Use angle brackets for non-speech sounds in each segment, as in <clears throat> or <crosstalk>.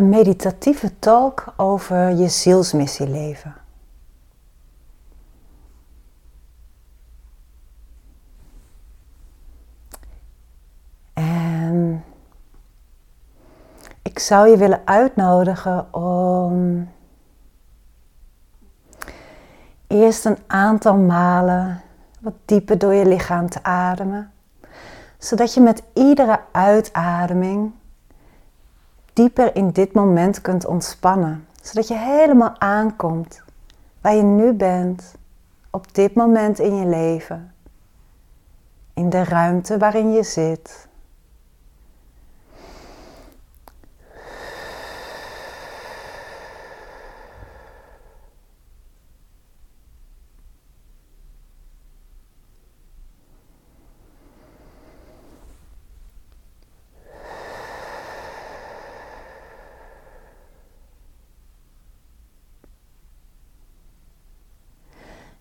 een meditatieve talk over je zielsmissie leven. En ik zou je willen uitnodigen om eerst een aantal malen wat dieper door je lichaam te ademen, zodat je met iedere uitademing dieper in dit moment kunt ontspannen, zodat je helemaal aankomt waar je nu bent, op dit moment in je leven, in de ruimte waarin je zit.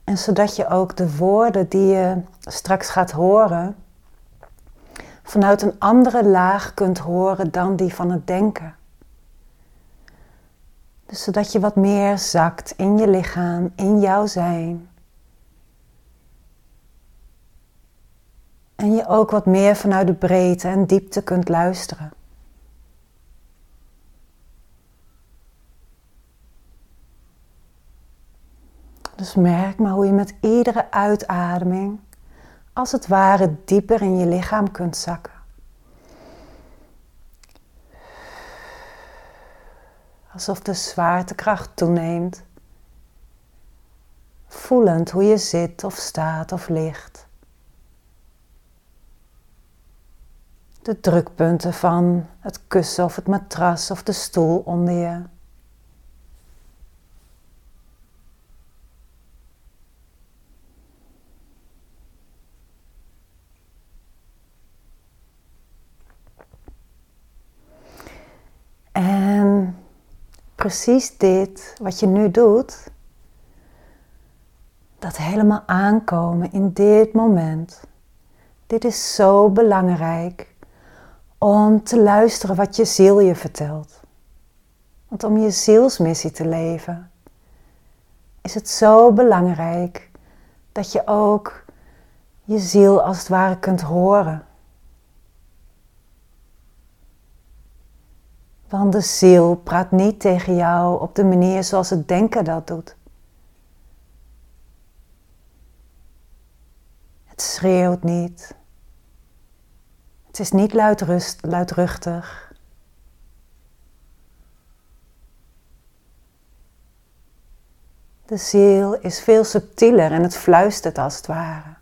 En zodat je ook de woorden die je straks gaat horen, vanuit een andere laag kunt horen dan die van het denken. Dus zodat je wat meer zakt in je lichaam, in jouw zijn. En je ook wat meer vanuit de breedte en diepte kunt luisteren. Dus merk maar hoe je met iedere uitademing als het ware dieper in je lichaam kunt zakken. Alsof de zwaartekracht toeneemt. Voelend hoe je zit of staat of ligt. De drukpunten van het kussen of het matras of de stoel onder je. Precies dit, wat je nu doet, dat helemaal aankomen in dit moment. Dit is zo belangrijk om te luisteren wat je ziel je vertelt. Want om je zielsmissie te leven, is het zo belangrijk dat je ook je ziel als het ware kunt horen. Want de ziel praat niet tegen jou op de manier zoals het denken dat doet. Het schreeuwt niet. Het is niet luidrust, luidruchtig. De ziel is veel subtieler en het fluistert als het ware.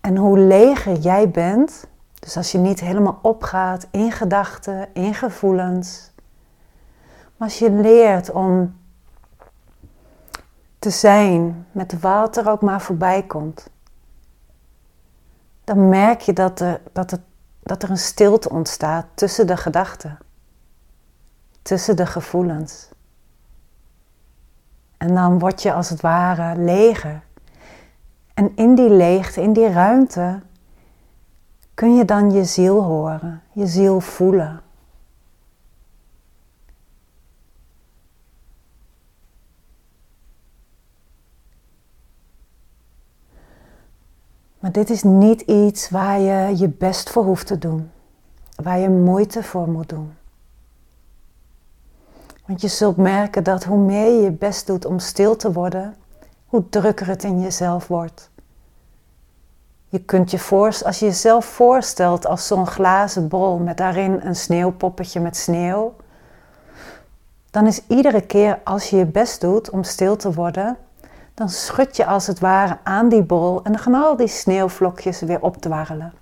En hoe leger jij bent, dus als je niet helemaal opgaat in gedachten, in gevoelens, maar als je leert om te zijn met wat er ook maar voorbij komt, dan merk je dat er, dat, het, dat er een stilte ontstaat tussen de gedachten, tussen de gevoelens. En dan word je als het ware leger. En in die leegte, in die ruimte, kun je dan je ziel horen, je ziel voelen. Maar dit is niet iets waar je je best voor hoeft te doen, waar je moeite voor moet doen. Want je zult merken dat hoe meer je je best doet om stil te worden, hoe drukker het in jezelf wordt. Je kunt je voorstellen, als je jezelf voorstelt als zo'n glazen bol met daarin een sneeuwpoppetje met sneeuw, dan is iedere keer als je je best doet om stil te worden, dan schud je als het ware aan die bol en dan gaan al die sneeuwvlokjes weer opdwarrelen.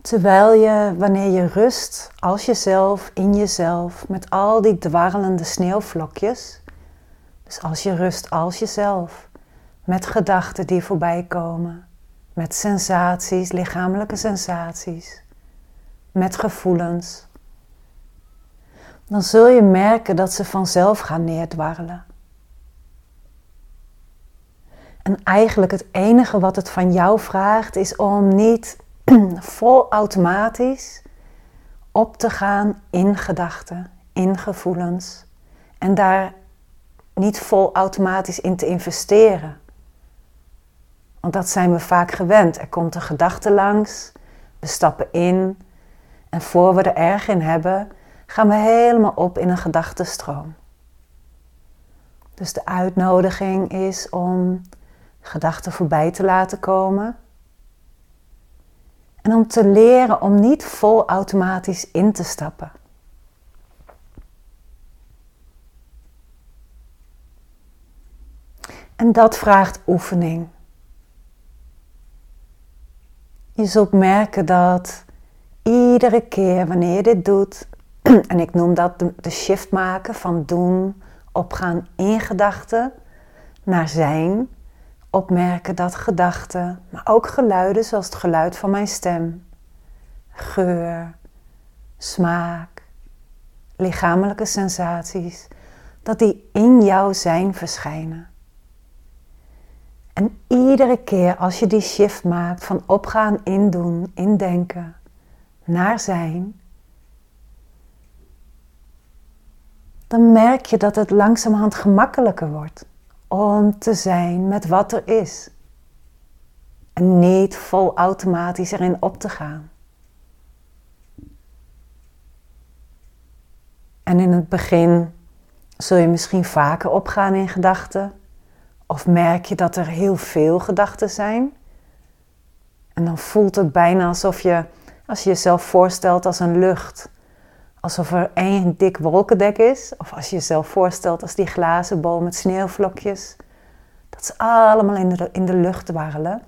Terwijl je, wanneer je rust als jezelf, in jezelf, met al die dwarrelende sneeuwvlokjes, dus als je rust als jezelf, met gedachten die voorbij komen, met sensaties, lichamelijke sensaties, met gevoelens, dan zul je merken dat ze vanzelf gaan neerdwarrelen. En eigenlijk het enige wat het van jou vraagt is om niet <clears throat> vol automatisch op te gaan in gedachten, in gevoelens en daar niet vol automatisch in te investeren. Want dat zijn we vaak gewend. Er komt een gedachte langs, we stappen in en voor we er erg in hebben, gaan we helemaal op in een gedachtenstroom. Dus de uitnodiging is om gedachten voorbij te laten komen. En om te leren om niet vol automatisch in te stappen. En dat vraagt oefening. Je zult merken dat iedere keer wanneer je dit doet, <clears throat> en ik noem dat de, shift maken van doen, opgaan in gedachten naar zijn, opmerken dat gedachten, maar ook geluiden zoals het geluid van mijn stem, geur, smaak, lichamelijke sensaties, dat die in jouw zijn verschijnen. En iedere keer als je die shift maakt van opgaan in doen, in denken, naar zijn, dan merk je dat het langzamerhand gemakkelijker wordt om te zijn met wat er is. En niet vol automatisch erin op te gaan. En in het begin zul je misschien vaker opgaan in gedachten. Of merk je dat er heel veel gedachten zijn. En dan voelt het bijna alsof je, als je jezelf voorstelt als een lucht, alsof er één dik wolkendek is. Of als je jezelf voorstelt als die glazen bol met sneeuwvlokjes. Dat ze allemaal in de, in de lucht warrelen.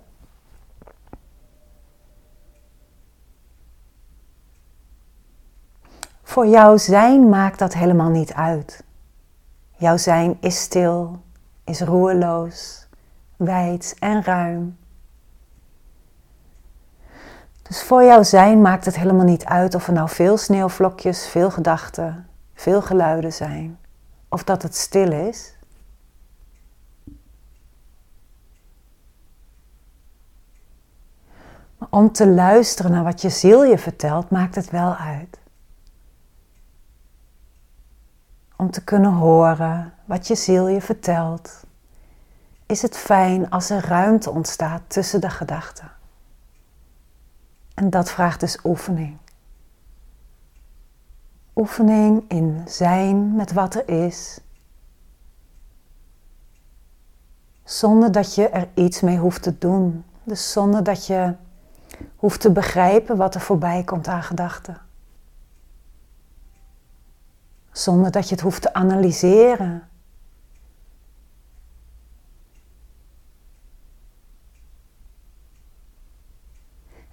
Voor jouw zijn maakt dat helemaal niet uit. Jouw zijn is stil, is roerloos, wijd en ruim. Dus voor jouw zijn maakt het helemaal niet uit of er nou veel sneeuwvlokjes, veel gedachten, veel geluiden zijn, of dat het stil is. Maar om te luisteren naar wat je ziel je vertelt, maakt het wel uit. Om te kunnen horen wat je ziel je vertelt, is het fijn als er ruimte ontstaat tussen de gedachten. En dat vraagt dus oefening. Oefening in zijn met wat er is. Zonder dat je er iets mee hoeft te doen. Dus zonder dat je hoeft te begrijpen wat er voorbij komt aan gedachten. Zonder dat je het hoeft te analyseren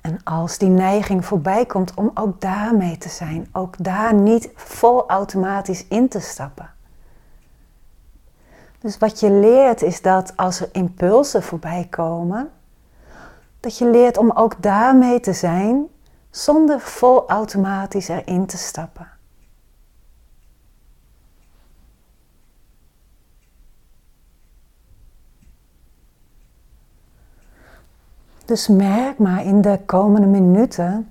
En als die neiging voorbij komt om ook daarmee te zijn, ook daar niet vol automatisch in te stappen. Dus wat je leert is dat als er impulsen voorbij komen, dat je leert om ook daarmee te zijn zonder vol automatisch erin te stappen. Dus merk maar in de komende minuten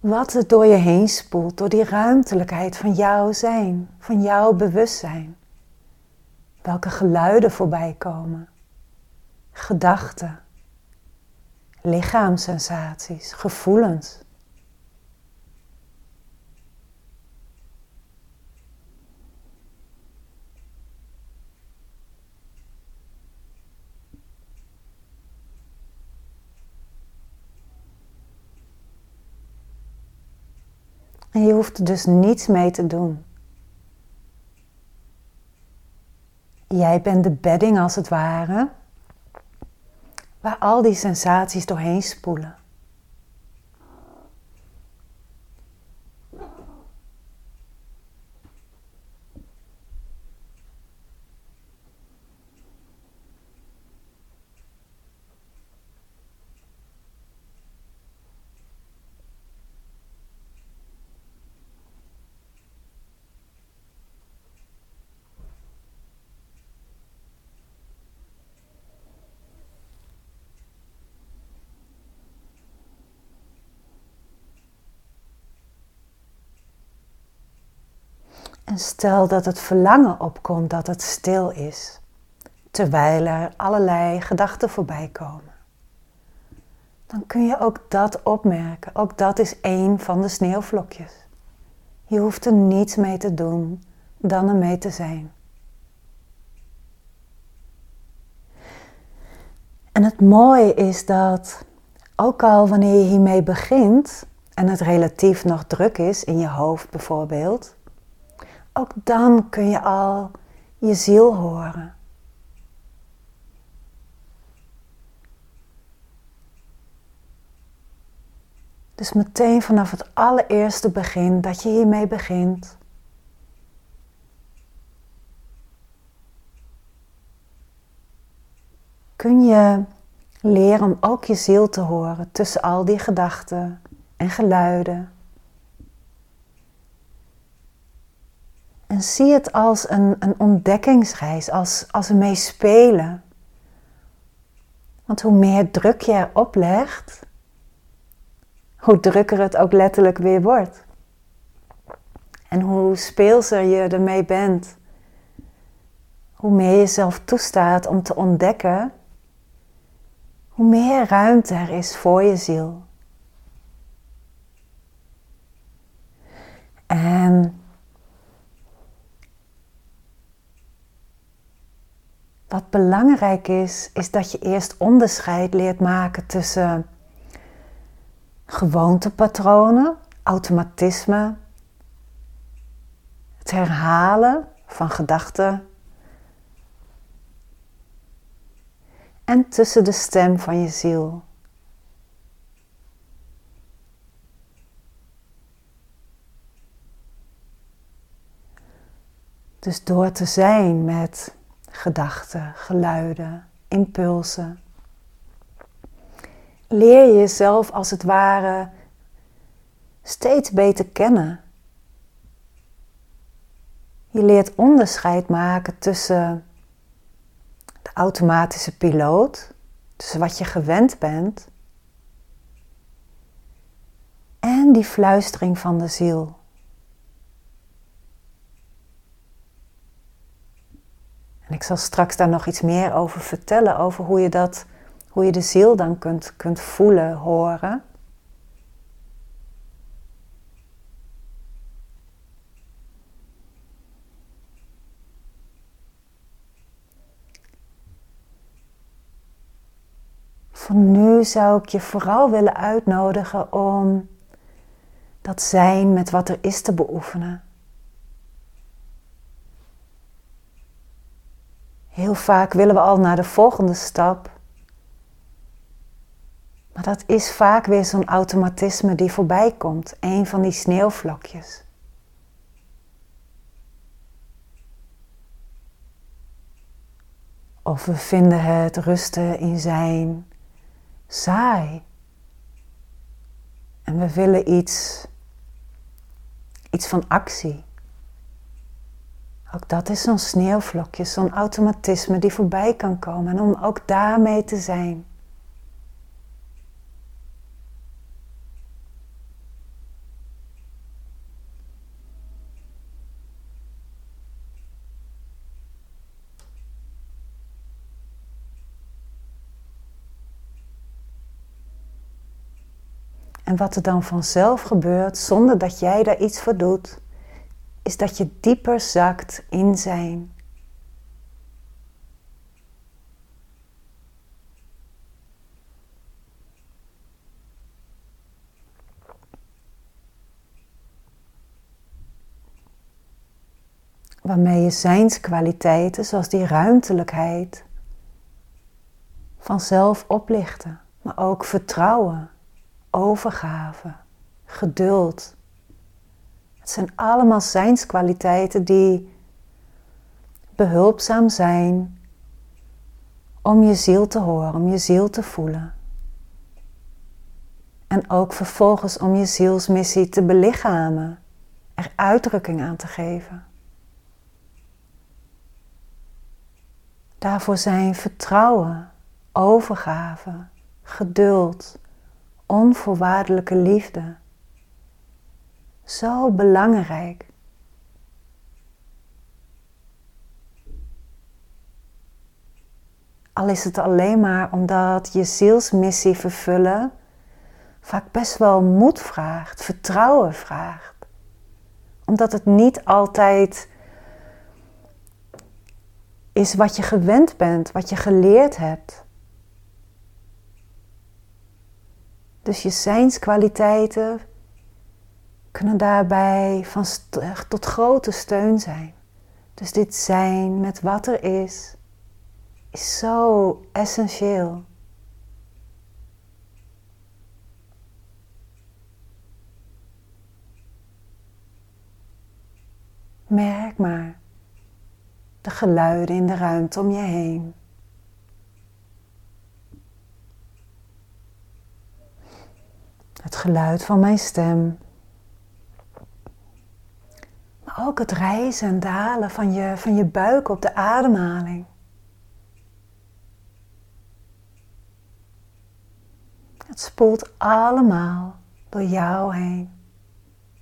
wat er door je heen spoelt, door die ruimtelijkheid van jouw zijn, van jouw bewustzijn. Welke geluiden voorbij komen, gedachten, lichaamssensaties, gevoelens. En je hoeft dus niets mee te doen. Jij bent de bedding als het ware, waar al die sensaties doorheen spoelen. En stel dat het verlangen opkomt dat het stil is, terwijl er allerlei gedachten voorbij komen. Dan kun je ook dat opmerken. Ook dat is één van de sneeuwvlokjes. Je hoeft er niets mee te doen dan ermee te zijn. En het mooie is dat ook al wanneer je hiermee begint en het relatief nog druk is in je hoofd bijvoorbeeld, ook dan kun je al je ziel horen. Dus meteen vanaf het allereerste begin dat je hiermee begint. Kun je leren om ook je ziel te horen tussen al die gedachten en geluiden. En zie het als een, een ontdekkingsreis, als, als een meespelen. Want hoe meer druk je erop legt, hoe drukker het ook letterlijk weer wordt. En hoe speelser je ermee bent, hoe meer je jezelf toestaat om te ontdekken, hoe meer ruimte er is voor je ziel. En wat belangrijk is, is dat je eerst onderscheid leert maken tussen gewoontepatronen, automatisme, het herhalen van gedachten en tussen de stem van je ziel. Dus door te zijn met gedachten, geluiden, impulsen, leer je jezelf als het ware steeds beter kennen. Je leert onderscheid maken tussen de automatische piloot, tussen wat je gewend bent, en die fluistering van de ziel. En ik zal straks daar nog iets meer over vertellen, over hoe je dat hoe je de ziel dan kunt, kunt voelen, horen. Voor nu zou ik je vooral willen uitnodigen om dat zijn met wat er is te beoefenen. Heel vaak willen we al naar de volgende stap. Maar dat is vaak weer zo'n automatisme die voorbij komt, een van die sneeuwvlokjes. Of we vinden het rusten in zijn saai. En we willen iets, iets van actie. Ook dat is zo'n sneeuwvlokje, zo'n automatisme die voorbij kan komen. En om ook daarmee te zijn. En wat er dan vanzelf gebeurt, zonder dat jij daar iets voor doet, is dat je dieper zakt in zijn. Waarmee je zijnskwaliteiten, zoals die ruimtelijkheid, vanzelf oplichten, maar ook vertrouwen overgave, geduld. Zijn allemaal zijnskwaliteiten die behulpzaam zijn om je ziel te horen, om je ziel te voelen. En ook vervolgens om je zielsmissie te belichamen, er uitdrukking aan te geven. Daarvoor zijn vertrouwen, overgave, geduld, onvoorwaardelijke liefde. Zo belangrijk. Al is het alleen maar omdat je zielsmissie vervullen vaak best wel moed vraagt, vertrouwen vraagt. Omdat het niet altijd is wat je gewend bent, wat je geleerd hebt. Dus je zijnskwaliteiten kunnen daarbij van tot grote steun zijn. Dus dit zijn met wat er is, is zo essentieel. Merk maar de geluiden in de ruimte om je heen. Het geluid van mijn stem. Ook het rijzen en dalen van je, van je buik op de ademhaling. Het spoelt allemaal door jou heen,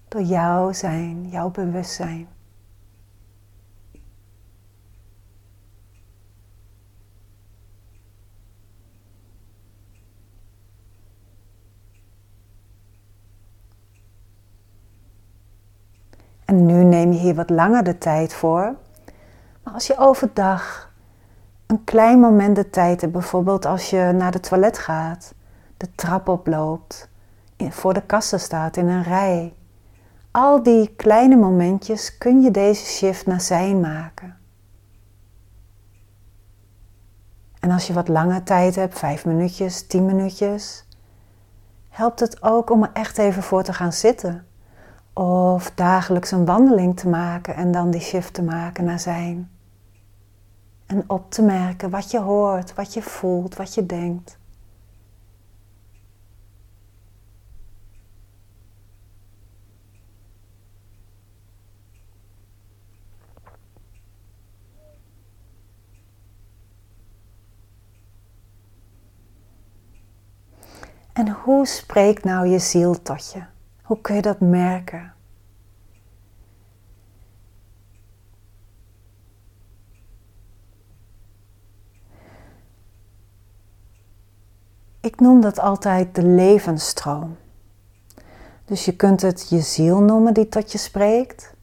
door jouw zijn, jouw bewustzijn. Nu neem je hier wat langer de tijd voor. Maar als je overdag een klein moment de tijd hebt, bijvoorbeeld als je naar de toilet gaat, de trap oploopt, voor de kassen staat in een rij. Al die kleine momentjes kun je deze shift naar zijn maken. En als je wat langer tijd hebt, vijf minuutjes, tien minuutjes, helpt het ook om er echt even voor te gaan zitten. Of dagelijks een wandeling te maken en dan die shift te maken naar zijn. En op te merken wat je hoort, wat je voelt, wat je denkt. En hoe spreekt nou je ziel tot je? Hoe kun je dat merken? Ik noem dat altijd de levensstroom. Dus je kunt het je ziel noemen die tot je spreekt.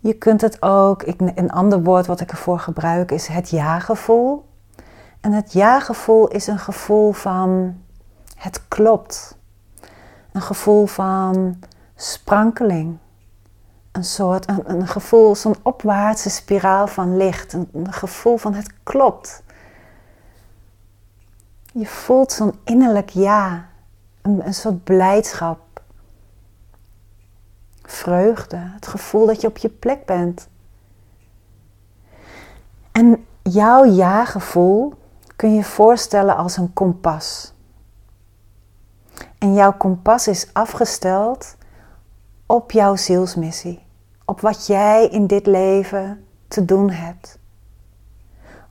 Je kunt het ook, een ander woord wat ik ervoor gebruik is het ja-gevoel. En het ja-gevoel is een gevoel van het klopt. Een gevoel van sprankeling. Een soort, een, een gevoel, zo'n opwaartse spiraal van licht. Een, gevoel van het klopt. Je voelt zo'n innerlijk ja. Een, een soort blijdschap. Vreugde. Het gevoel dat je op je plek bent. En jouw ja-gevoel kun je voorstellen als een kompas. En jouw kompas is afgesteld op jouw zielsmissie. Op wat jij in dit leven te doen hebt.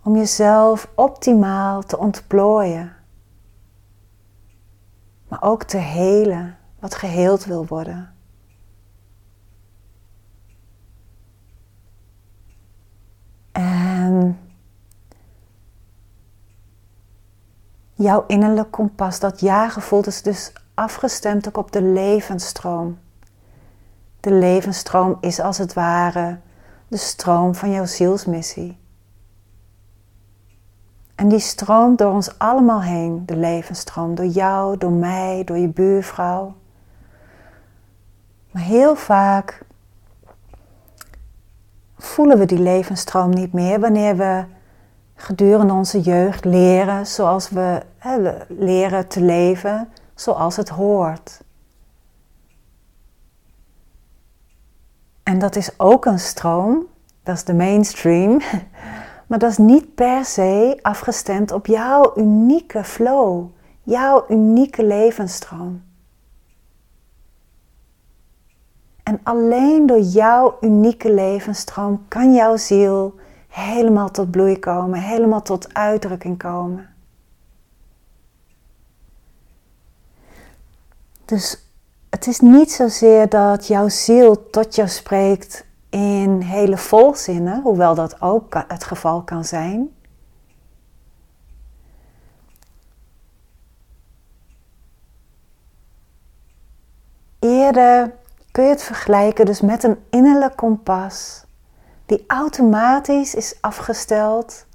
Om jezelf optimaal te ontplooien. Maar ook te helen wat geheeld wil worden. Jouw innerlijk kompas, dat ja-gevoel, is dus afgestemd ook op de levensstroom. De levensstroom is als het ware de stroom van jouw zielsmissie. En die stroomt door ons allemaal heen, de levensstroom, door jou, door mij, door je buurvrouw. Maar heel vaak voelen we die levensstroom niet meer wanneer we gedurende onze jeugd leren zoals we leren te leven zoals het hoort. En dat is ook een stroom, dat is de mainstream, <laughs> maar dat is niet per se afgestemd op jouw unieke flow, jouw unieke levensstroom. En alleen door jouw unieke levensstroom kan jouw ziel helemaal tot bloei komen, helemaal tot uitdrukking komen. Dus het is niet zozeer dat jouw ziel tot jou spreekt in hele volzinnen, hoewel dat ook het geval kan zijn. Eerder kun je het vergelijken dus met een innerlijk kompas die automatisch is afgesteld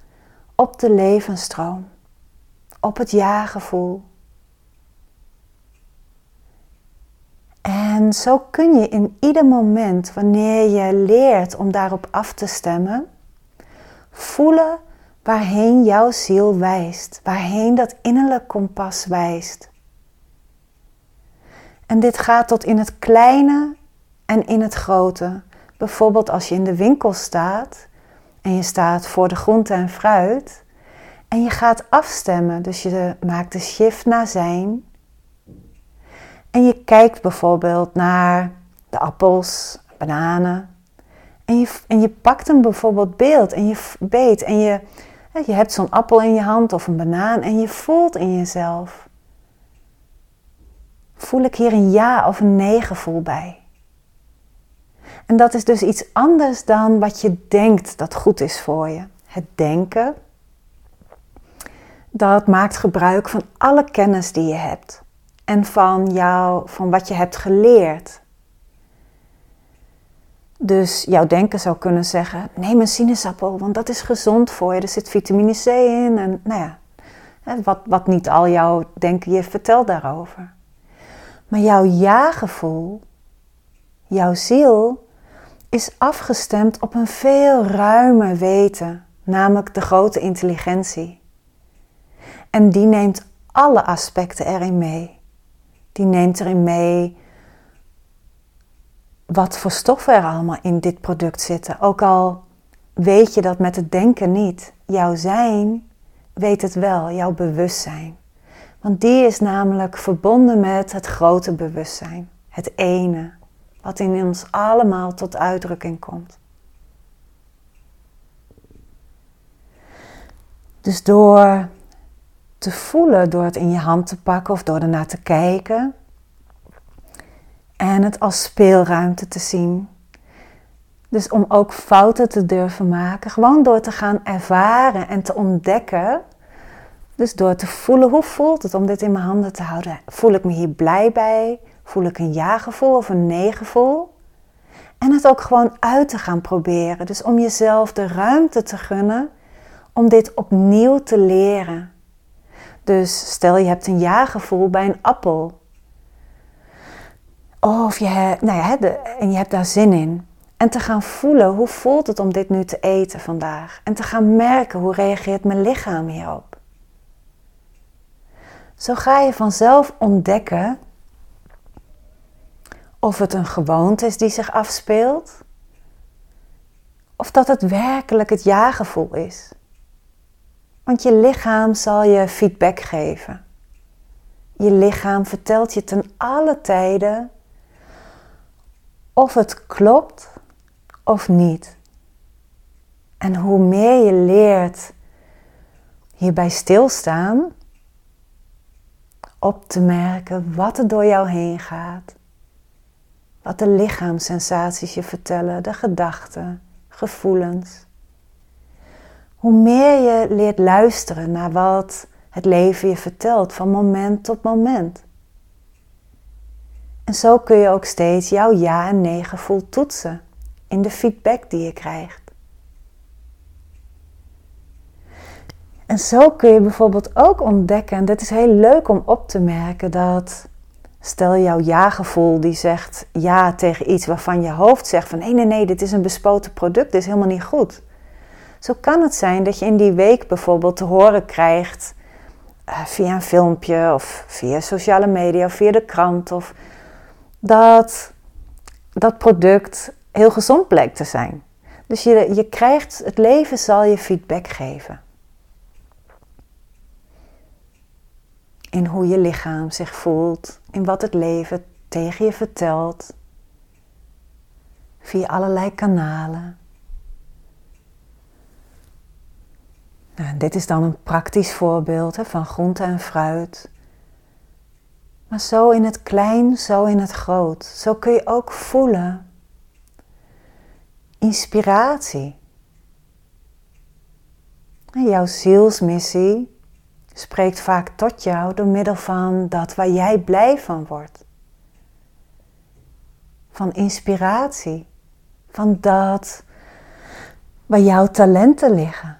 op de levensstroom, op het ja-gevoel. En zo kun je in ieder moment, wanneer je leert om daarop af te stemmen, voelen waarheen jouw ziel wijst, waarheen dat innerlijk kompas wijst. En dit gaat tot in het kleine en in het grote. Bijvoorbeeld als je in de winkel staat en je staat voor de groente en fruit en je gaat afstemmen. Dus je maakt de shift naar zijn. En je kijkt bijvoorbeeld naar de appels, bananen. En je, en je pakt een bijvoorbeeld beeld en je beet en je, je hebt zo'n appel in je hand of een banaan en je voelt in jezelf. Voel ik hier een ja of een nee gevoel bij? En dat is dus iets anders dan wat je denkt dat goed is voor je. Het denken, dat maakt gebruik van alle kennis die je hebt en van jou, van wat je hebt geleerd. Dus jouw denken zou kunnen zeggen: neem een sinaasappel, want dat is gezond voor je. Er zit vitamine C in. En nou ja, wat, wat niet al jouw denken je vertelt daarover. Maar jouw ja-gevoel, jouw ziel, is afgestemd op een veel ruimer weten, namelijk de grote intelligentie. En die neemt alle aspecten erin mee. Die neemt erin mee wat voor stoffen er allemaal in dit product zitten. Ook al weet je dat met het denken niet. Jouw zijn weet het wel, jouw bewustzijn. Want die is namelijk verbonden met het grote bewustzijn, het ene, wat in ons allemaal tot uitdrukking komt. Dus door te voelen, door het in je hand te pakken of door ernaar te kijken en het als speelruimte te zien. Dus om ook fouten te durven maken, gewoon door te gaan ervaren en te ontdekken. Dus door te voelen, hoe voelt het om dit in mijn handen te houden? Voel ik me hier blij bij? Voel ik een ja-gevoel of een nee-gevoel? En het ook gewoon uit te gaan proberen. Dus om jezelf de ruimte te gunnen om dit opnieuw te leren. Dus stel je hebt een ja-gevoel bij een appel. Of je, nou ja, en je hebt daar zin in. En te gaan voelen, hoe voelt het om dit nu te eten vandaag? En te gaan merken, hoe reageert mijn lichaam hierop? Zo ga je vanzelf ontdekken of het een gewoonte is die zich afspeelt, of dat het werkelijk het ja-gevoel is. Want je lichaam zal je feedback geven. Je lichaam vertelt je ten alle tijden of het klopt of niet. En hoe meer je leert hierbij stilstaan, op te merken wat er door jou heen gaat, wat de lichaamssensaties je vertellen, de gedachten, gevoelens. Hoe meer je leert luisteren naar wat het leven je vertelt van moment tot moment. En zo kun je ook steeds jouw ja en nee gevoel toetsen in de feedback die je krijgt. En zo kun je bijvoorbeeld ook ontdekken, en dit is heel leuk om op te merken, dat stel jouw ja-gevoel die zegt ja tegen iets waarvan je hoofd zegt van nee, nee, nee, dit is een bespoten product, dit is helemaal niet goed. Zo kan het zijn dat je in die week bijvoorbeeld te horen krijgt uh, via een filmpje of via sociale media of via de krant of dat dat product heel gezond blijkt te zijn. Dus je, je krijgt, het leven zal je feedback geven. In hoe je lichaam zich voelt, in wat het leven tegen je vertelt, via allerlei kanalen. Nou, dit is dan een praktisch voorbeeld hè, van groente en fruit. Maar zo in het klein, zo in het groot. Zo kun je ook voelen. Inspiratie. En jouw zielsmissie spreekt vaak tot jou door middel van dat waar jij blij van wordt. van inspiratie, van dat waar jouw talenten liggen,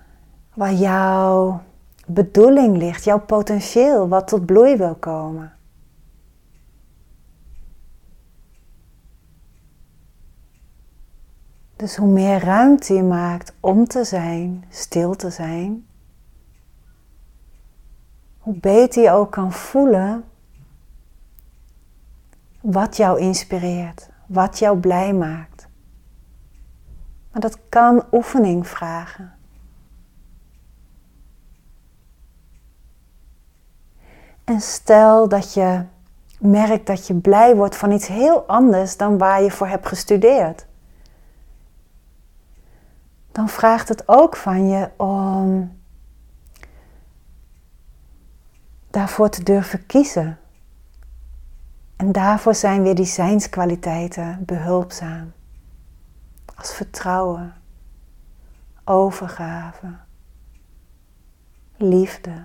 waar jouw bedoeling ligt, jouw potentieel wat tot bloei wil komen. Dus hoe meer ruimte je maakt om te zijn, stil te zijn, hoe beter je ook kan voelen wat jou inspireert, wat jou blij maakt. Maar dat kan oefening vragen. En stel dat je merkt dat je blij wordt van iets heel anders dan waar je voor hebt gestudeerd. Dan vraagt het ook van je om daarvoor te durven kiezen. En daarvoor zijn weer die zijnskwaliteiten behulpzaam. Als vertrouwen, overgave, liefde.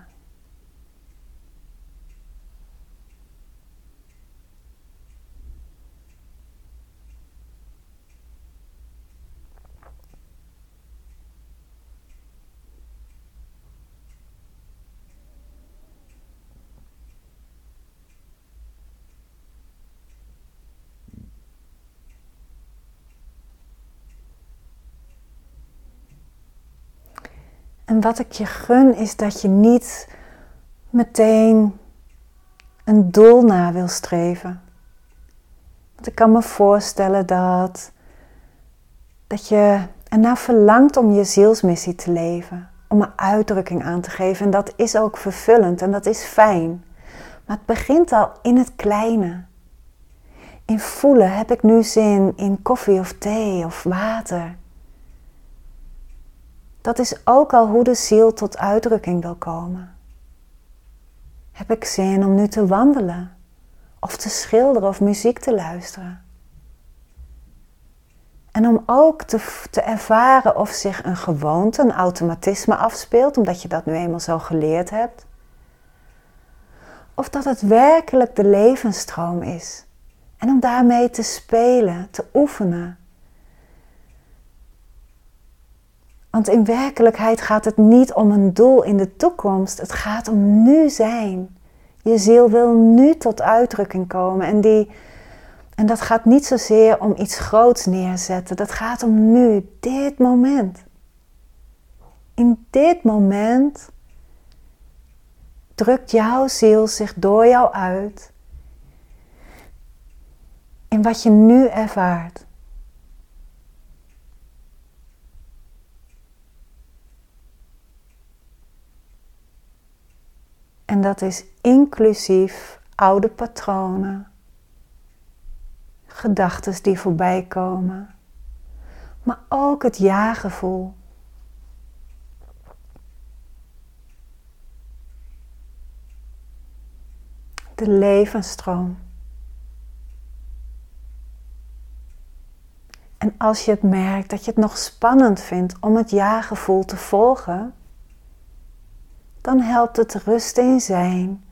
En wat ik je gun is dat je niet meteen een doel na wil streven. Want ik kan me voorstellen dat, dat je ernaar verlangt om je zielsmissie te leven. Om een uitdrukking aan te geven. En dat is ook vervullend en dat is fijn. Maar het begint al in het kleine. In voelen, heb ik nu zin in koffie of thee of water? Dat is ook al hoe de ziel tot uitdrukking wil komen. Heb ik zin om nu te wandelen, of te schilderen of muziek te luisteren? En om ook te, te ervaren of zich een gewoonte, een automatisme afspeelt, omdat je dat nu eenmaal zo geleerd hebt. Of dat het werkelijk de levensstroom is. En om daarmee te spelen, te oefenen Want in werkelijkheid gaat het niet om een doel in de toekomst. Het gaat om nu zijn. Je ziel wil nu tot uitdrukking komen. En, die, en dat gaat niet zozeer om iets groots neerzetten. Dat gaat om nu, dit moment. In dit moment drukt jouw ziel zich door jou uit. In wat je nu ervaart. En dat is inclusief oude patronen, gedachten die voorbij komen, maar ook het ja-gevoel. De levensstroom. En als je het merkt dat je het nog spannend vindt om het ja-gevoel te volgen, dan helpt het rust in zijn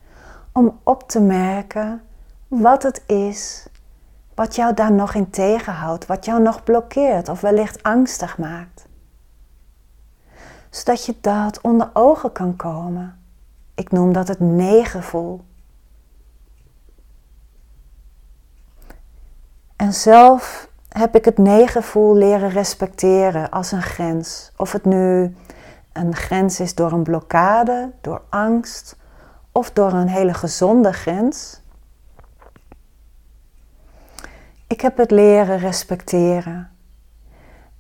om op te merken wat het is wat jou daar nog in tegenhoudt, wat jou nog blokkeert of wellicht angstig maakt. Zodat je dat onder ogen kan komen. Ik noem dat het negevoel. En zelf heb ik het negevoel leren respecteren als een grens. Of het nu een grens is door een blokkade, door angst of door een hele gezonde grens. Ik heb het leren respecteren.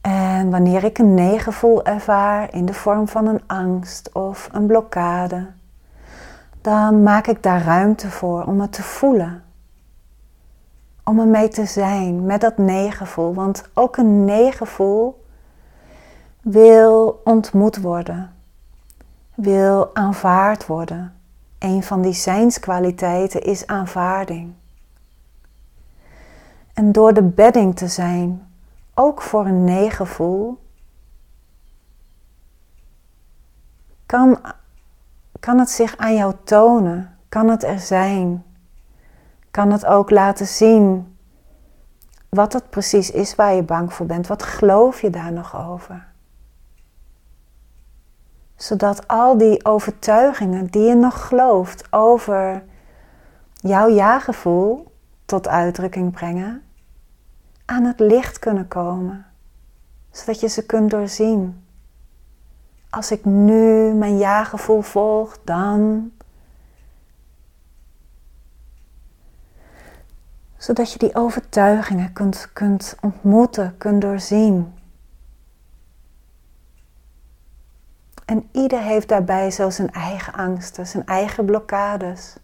En wanneer ik een negevoel ervaar in de vorm van een angst of een blokkade, dan maak ik daar ruimte voor om het te voelen. Om ermee te zijn met dat negevoel. Want ook een negevoel wil ontmoet worden, wil aanvaard worden. Een van die zijnskwaliteiten is aanvaarding. En door de bedding te zijn, ook voor een negevoel, kan, kan het zich aan jou tonen, kan het er zijn, kan het ook laten zien wat het precies is waar je bang voor bent. Wat geloof je daar nog over? Zodat al die overtuigingen die je nog gelooft over jouw ja-gevoel tot uitdrukking brengen, aan het licht kunnen komen. Zodat je ze kunt doorzien. Als ik nu mijn ja-gevoel volg, dan zodat je die overtuigingen kunt, kunt ontmoeten, kunt doorzien. En ieder heeft daarbij zo zijn eigen angsten, zijn eigen blokkades.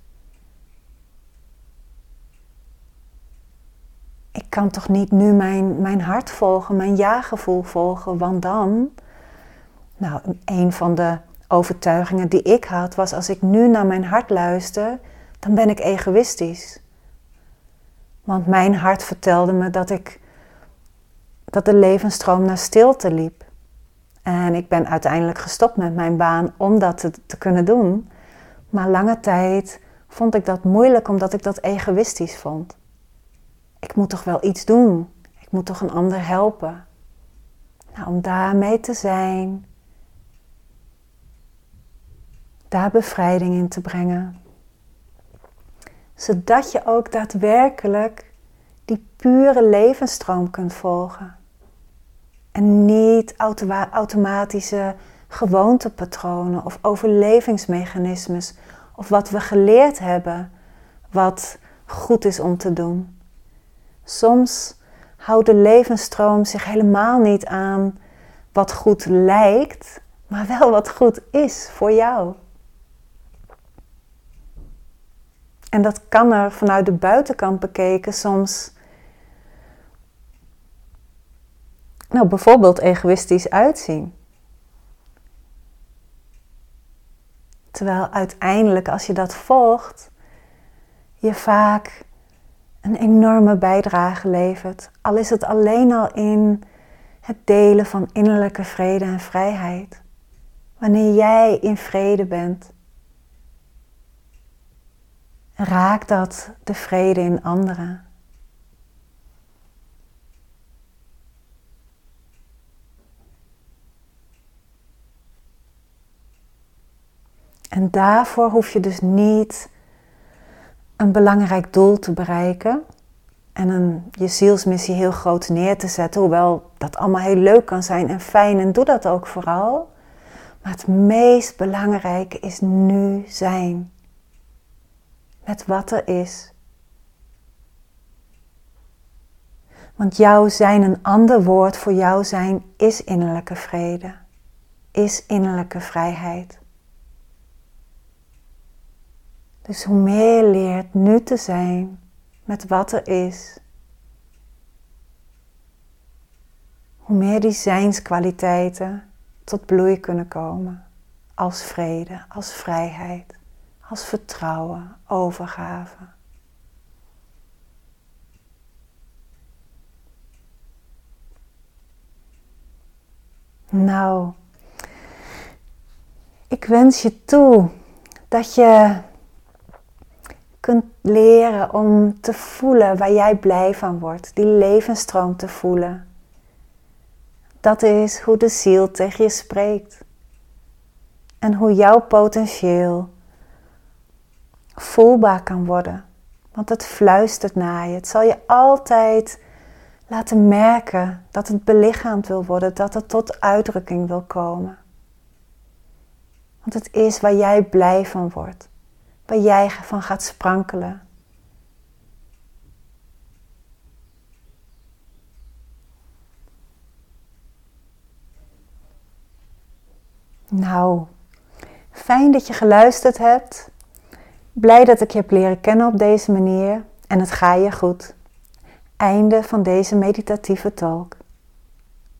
Ik kan toch niet nu mijn, mijn hart volgen, mijn ja-gevoel volgen, want dan. Nou, een van de overtuigingen die ik had was: als ik nu naar mijn hart luister, dan ben ik egoïstisch. Want mijn hart vertelde me dat ik dat de levensstroom naar stilte liep. En ik ben uiteindelijk gestopt met mijn baan om dat te, kunnen doen. Maar lange tijd vond ik dat moeilijk omdat ik dat egoïstisch vond. Ik moet toch wel iets doen. Ik moet toch een ander helpen. Nou, om daarmee te zijn, daar bevrijding in te brengen zodat je ook daadwerkelijk die pure levensstroom kunt volgen. En niet automatische gewoontepatronen of overlevingsmechanismes of wat we geleerd hebben wat goed is om te doen. Soms houdt de levensstroom zich helemaal niet aan wat goed lijkt, maar wel wat goed is voor jou. En dat kan er vanuit de buitenkant bekeken soms, nou bijvoorbeeld egoïstisch uitzien. Terwijl uiteindelijk, als je dat volgt, je vaak een enorme bijdrage levert. Al is het alleen al in het delen van innerlijke vrede en vrijheid. Wanneer jij in vrede bent, raakt dat de vrede in anderen. En daarvoor hoef je dus niet een belangrijk doel te bereiken en een, je zielsmissie heel groot neer te zetten, hoewel dat allemaal heel leuk kan zijn en fijn en doe dat ook vooral. Maar het meest belangrijke is nu zijn met wat er is. Want jouw zijn, een ander woord voor jouw zijn, is innerlijke vrede, is innerlijke vrijheid. Dus hoe meer je leert nu te zijn met wat er is, hoe meer die zijnskwaliteiten tot bloei kunnen komen als vrede, als vrijheid als vertrouwen, overgave. Nou, ik wens je toe dat je kunt leren om te voelen waar jij blij van wordt, die levensstroom te voelen. Dat is hoe de ziel tegen je spreekt en hoe jouw potentieel voelbaar kan worden. Want het fluistert naar je. Het zal je altijd laten merken dat het belichaamd wil worden, dat het tot uitdrukking wil komen. Want het is waar jij blij van wordt, waar jij van gaat sprankelen. Nou, fijn dat je geluisterd hebt. Blij dat ik je heb leren kennen op deze manier en het ga je goed. Einde van deze meditatieve talk.